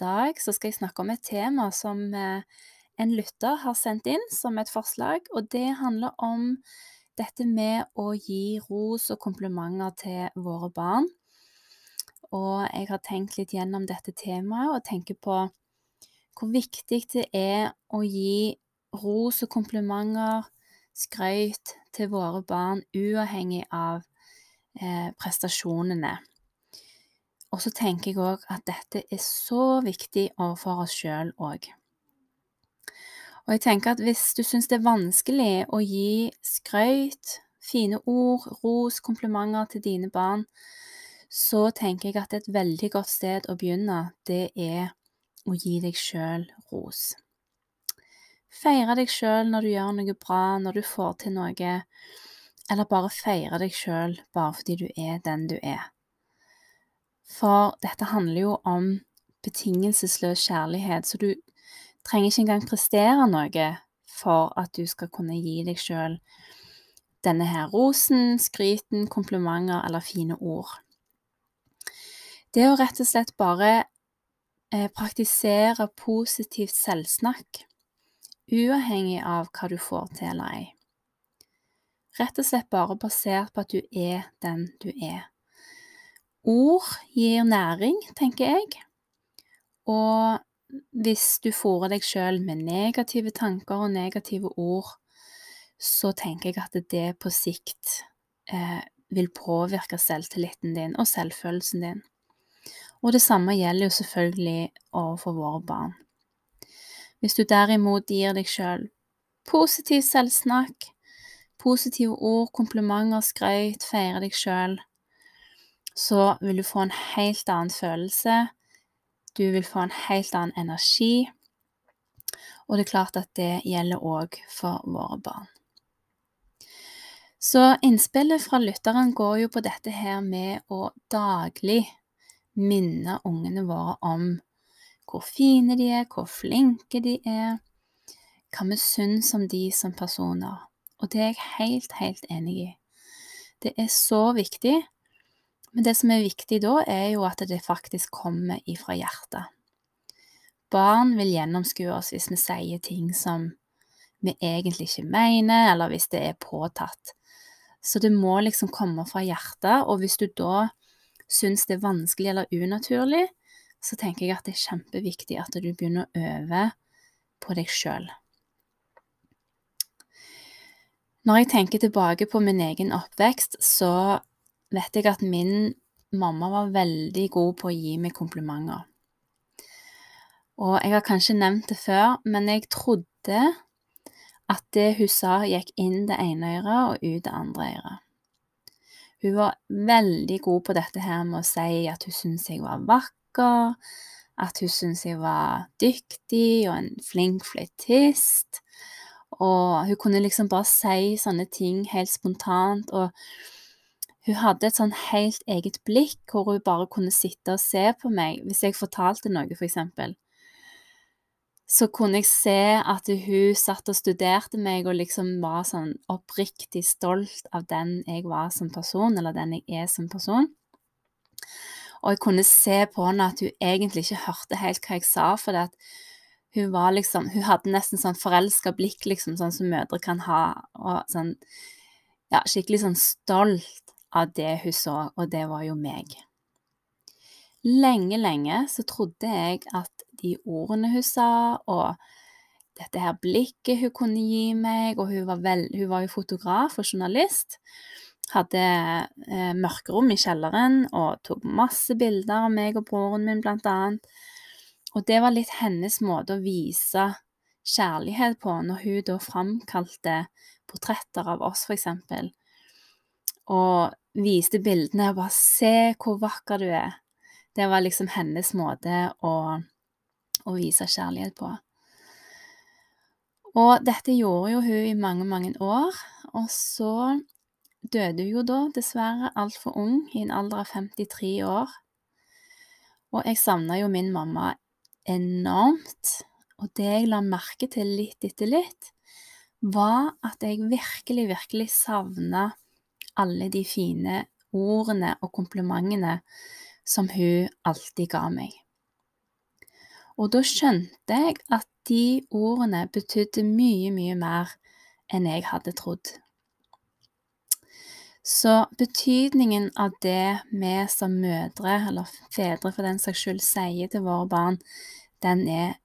dag så skal jeg snakke om et tema som eh, en lytter har sendt inn som et forslag, og det handler om dette med å gi ros og komplimenter til våre barn. Og jeg har tenkt litt gjennom dette temaet og tenker på hvor viktig det er å gi ros og komplimenter, skrøyt, til våre barn uavhengig av eh, prestasjonene. Og så tenker jeg òg at dette er så viktig overfor oss sjøl òg. Og jeg tenker at hvis du syns det er vanskelig å gi skrøyt, fine ord, ros, komplimenter til dine barn, så tenker jeg at et veldig godt sted å begynne, det er å gi deg sjøl ros. Feire deg sjøl når du gjør noe bra, når du får til noe, eller bare feire deg sjøl bare fordi du er den du er. For dette handler jo om betingelsesløs kjærlighet, så du trenger ikke engang prestere noe for at du skal kunne gi deg sjøl denne her rosen, skryten, komplimenter eller fine ord. Det å rett og slett bare eh, praktisere positivt selvsnakk, uavhengig av hva du får til eller ei. Rett og slett bare basert på at du er den du er. Ord gir næring, tenker jeg. Og hvis du fôrer deg sjøl med negative tanker og negative ord, så tenker jeg at det på sikt eh, vil påvirke selvtilliten din og selvfølelsen din. Og det samme gjelder jo selvfølgelig overfor våre barn. Hvis du derimot gir deg sjøl positiv selvsnakk, positive ord, komplimenter, skrøyt, feirer deg sjøl, så vil du få en helt annen følelse. Du vil få en helt annen energi. Og det er klart at det gjelder òg for våre barn. Så innspillet fra lytteren går jo på dette her med å daglig minne ungene våre om hvor fine de er, hvor flinke de er, hva vi syns om de som personer. Og det er jeg helt, helt enig i. Det er så viktig men det som er viktig da, er jo at det faktisk kommer ifra hjertet. Barn vil gjennomskue oss hvis vi sier ting som vi egentlig ikke mener, eller hvis det er påtatt. Så det må liksom komme fra hjertet, og hvis du da syns det er vanskelig eller unaturlig, så tenker jeg at det er kjempeviktig at du begynner å øve på deg sjøl. Når jeg tenker tilbake på min egen oppvekst, så vet jeg at min mamma var veldig god på å gi meg komplimenter. Og jeg har kanskje nevnt det før, men jeg trodde at det hun sa, gikk inn det ene øret og ut det andre øret. Hun var veldig god på dette her med å si at hun syntes jeg var vakker, at hun syntes jeg var dyktig og en flink flyttist. Og hun kunne liksom bare si sånne ting helt spontant. og hun hadde et sånn helt eget blikk, hvor hun bare kunne sitte og se på meg hvis jeg fortalte noe, for eksempel. Så kunne jeg se at hun satt og studerte meg og liksom var sånn oppriktig stolt av den jeg var som person, eller den jeg er som person. Og jeg kunne se på henne at hun egentlig ikke hørte helt hva jeg sa, for hun var liksom Hun hadde nesten sånn forelska blikk, liksom, sånn som mødre kan ha, og sånn Ja, skikkelig sånn stolt av det hun så, og det var jo meg. Lenge, lenge så trodde jeg at de ordene hun sa, og dette her blikket hun kunne gi meg, og hun var, vel, hun var jo fotograf og journalist, hadde eh, mørkerom i kjelleren og tok masse bilder av meg og broren min, blant annet. Og det var litt hennes måte å vise kjærlighet på, når hun da framkalte portretter av oss, for eksempel, og viste bildene og bare 'Se hvor vakker du er'. Det var liksom hennes måte å, å vise kjærlighet på. Og dette gjorde jo hun i mange, mange år, og så døde hun jo da dessverre altfor ung, i en alder av 53 år. Og jeg savna jo min mamma enormt, og det jeg la merke til litt etter litt, var at jeg virkelig, virkelig savna alle de fine ordene og komplimentene som hun alltid ga meg. Og da skjønte jeg at de ordene betydde mye, mye mer enn jeg hadde trodd. Så betydningen av det vi som mødre, eller fedre for den saks skyld, sier til våre barn, den er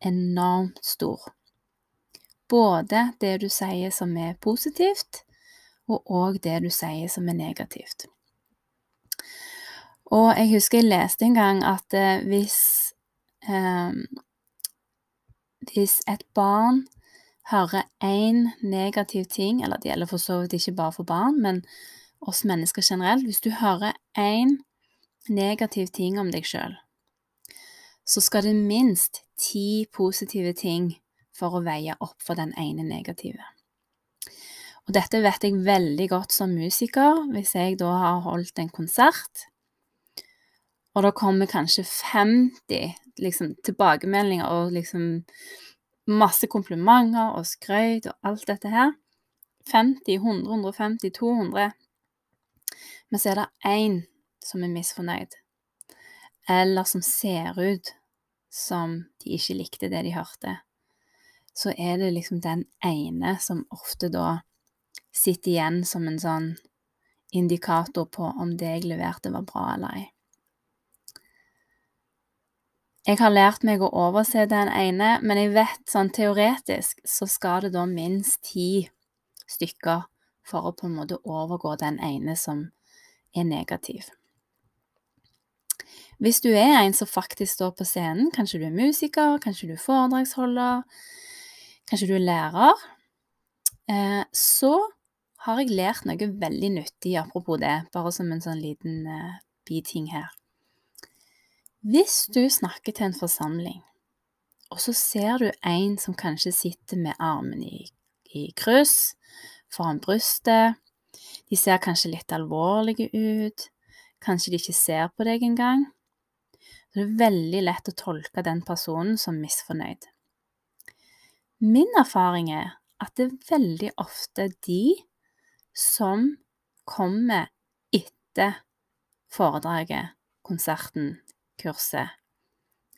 enormt stor. Både det du sier som er positivt, og òg det du sier som er negativt. Og jeg husker jeg leste en gang at eh, hvis eh, Hvis et barn hører én negativ ting, eller det gjelder for så vidt ikke bare for barn, men oss mennesker generelt Hvis du hører én negativ ting om deg sjøl, så skal det minst ti positive ting for å veie opp for den ene negative. Og dette vet jeg veldig godt som musiker, hvis jeg da har holdt en konsert, og det kommer kanskje 50 liksom, tilbakemeldinger og liksom masse komplimenter og skrøyt og alt dette her. 50, 100, 150, 200. Men så er det én som er misfornøyd, eller som ser ut som de ikke likte det de hørte. Så er det liksom den ene som ofte da sitter igjen som en sånn indikator på om det jeg leverte, var bra eller ei. Jeg har lært meg å overse den ene, men jeg vet sånn teoretisk så skal det da minst ti stykker for å på en måte overgå den ene som er negativ. Hvis du er en som faktisk står på scenen, kanskje du er musiker, kanskje du er foredragsholder, kanskje du er lærer, eh, så har jeg lært noe veldig nyttig apropos det, bare som en sånn liten uh, biting her. Hvis du snakker til en forsamling, og så ser du en som kanskje sitter med armen i, i kryss foran brystet, de ser kanskje litt alvorlige ut, kanskje de ikke ser på deg engang, så det er veldig lett å tolke den personen som misfornøyd. Min erfaring er at det er veldig ofte de som kommer etter foredraget, konserten, kurset,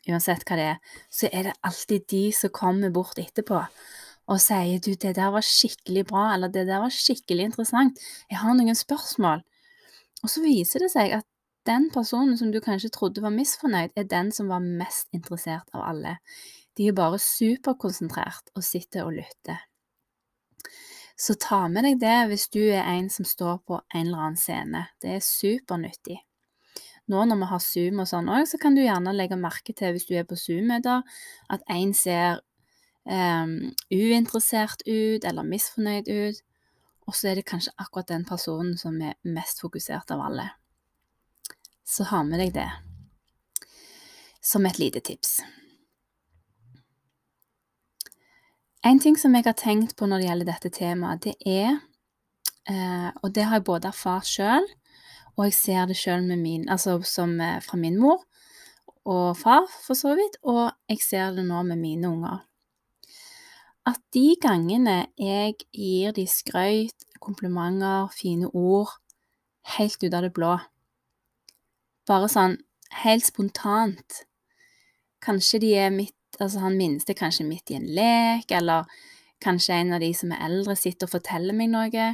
uansett hva det er, så er det alltid de som kommer bort etterpå og sier du, det der var skikkelig bra, eller det der var skikkelig interessant, jeg har noen spørsmål. Og så viser det seg at den personen som du kanskje trodde var misfornøyd, er den som var mest interessert av alle. De er bare superkonsentrert og sitter og lytter. Så ta med deg det hvis du er en som står på en eller annen scene. Det er supernyttig. Nå når vi har Zoom og sånn òg, så kan du gjerne legge merke til, hvis du er på Zoom-møter, at en ser um, uinteressert ut eller misfornøyd ut, og så er det kanskje akkurat den personen som er mest fokusert av alle. Så ha med deg det som et lite tips. En ting som jeg har tenkt på når det gjelder dette temaet, det er, eh, og det har jeg både erfart sjøl, og jeg ser det sjøl altså eh, fra min mor og far, for så vidt, og jeg ser det nå med mine unger. At de gangene jeg gir de skrøyt, komplimenter, fine ord, helt ut av det blå, bare sånn helt spontant Kanskje de er midt Altså han minste kanskje midt i en lek, eller kanskje en av de som er eldre, sitter og forteller meg noe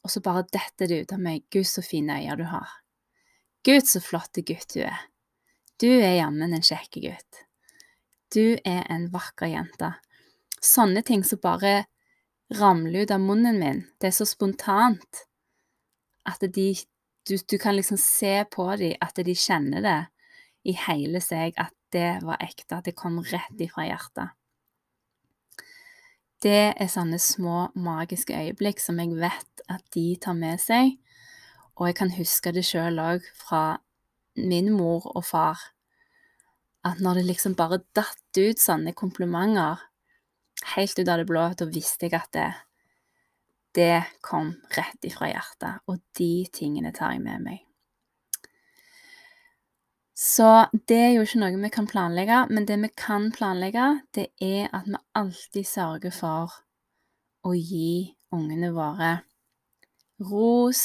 og så bare detter det ut av meg Gud, så fine øyne du har. Gud, så flotte gutt du er. Du er jammen en kjekk gutt. Du er en vakker jente. Sånne ting som bare ramler ut av munnen min. Det er så spontant at de du, du kan liksom se på dem at de kjenner det i hele seg, at det var ekte, at det kom rett ifra hjertet. Det er sånne små magiske øyeblikk som jeg vet at de tar med seg, og jeg kan huske det sjøl òg fra min mor og far, at når det liksom bare datt ut sånne komplimenter helt ut av det blå, da visste jeg at det, det kom rett ifra hjertet, og de tingene tar jeg med meg. Så det er jo ikke noe vi kan planlegge, men det vi kan planlegge, det er at vi alltid sørger for å gi ungene våre ros,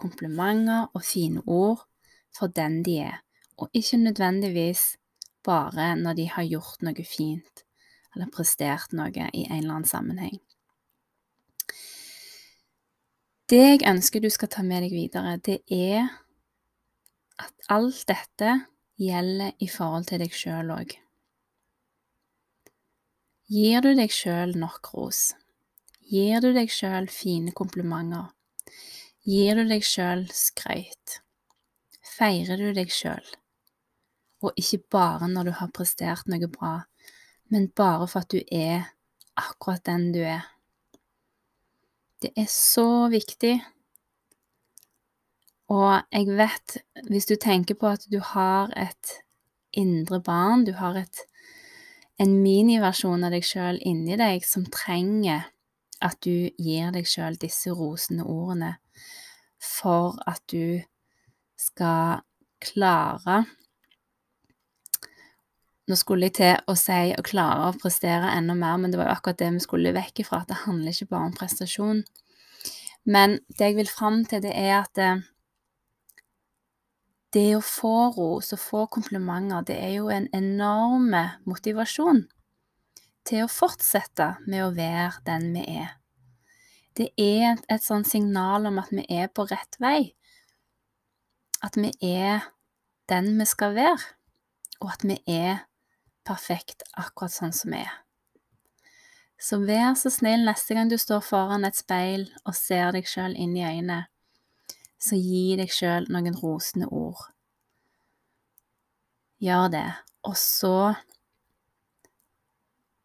komplimenter og fine ord for den de er, og ikke nødvendigvis bare når de har gjort noe fint eller prestert noe i en eller annen sammenheng. Det jeg ønsker du skal ta med deg videre, det er at alt dette gjelder i forhold til deg sjøl òg. Gir du deg sjøl nok ros? Gir du deg sjøl fine komplimenter? Gir du deg sjøl skrøyt? Feirer du deg sjøl? Og ikke bare når du har prestert noe bra, men bare for at du er akkurat den du er. Det er så viktig og jeg vet, hvis du tenker på at du har et indre barn, du har et, en miniversjon av deg sjøl inni deg som trenger at du gir deg sjøl disse rosende ordene for at du skal klare Nå skulle jeg til å si å klare å prestere enda mer, men det var jo akkurat det vi skulle vekk ifra, at det handler ikke bare om prestasjon. Men det jeg vil fram til, det er at eh, det å få ros og få komplimenter, det er jo en enorm motivasjon til å fortsette med å være den vi er. Det er et, et sånt signal om at vi er på rett vei. At vi er den vi skal være, og at vi er perfekt akkurat sånn som vi er. Så vær så snill neste gang du står foran et speil og ser deg sjøl inn i øynene, så gi deg sjøl noen rosende ord. Gjør det. Og så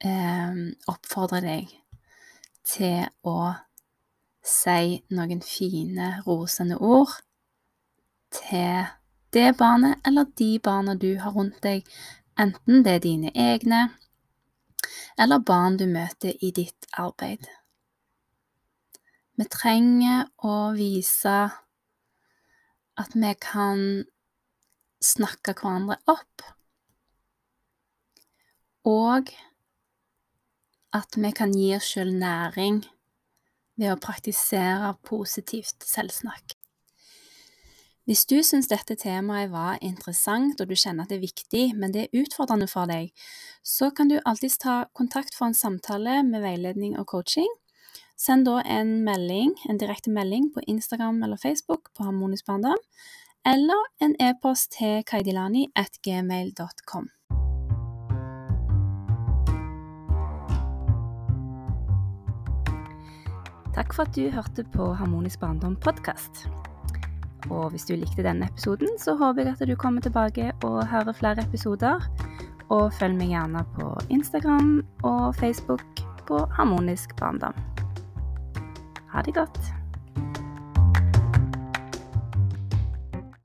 eh, oppfordrer deg til å si noen fine, rosende ord til det barnet eller de barna du har rundt deg, enten det er dine egne eller barn du møter i ditt arbeid. Vi trenger å vise at vi kan snakke hverandre opp, og at vi kan gi oss sjøl næring ved å praktisere positivt selvsnakk. Hvis du syns dette temaet var interessant og du kjenner at det er viktig, men det er utfordrende for deg, så kan du alltids ta kontakt for en samtale med veiledning og coaching. Send da en melding, en direkte melding på Instagram eller Facebook på Harmonisk barndom, eller en e-post til kaidilani at gmail.com. Takk for at du hørte på Harmonisk barndom podkast. Og hvis du likte denne episoden, så håper jeg at du kommer tilbake og hører flere episoder. Og følg meg gjerne på Instagram og Facebook på Harmonisk barndom. Ha det godt.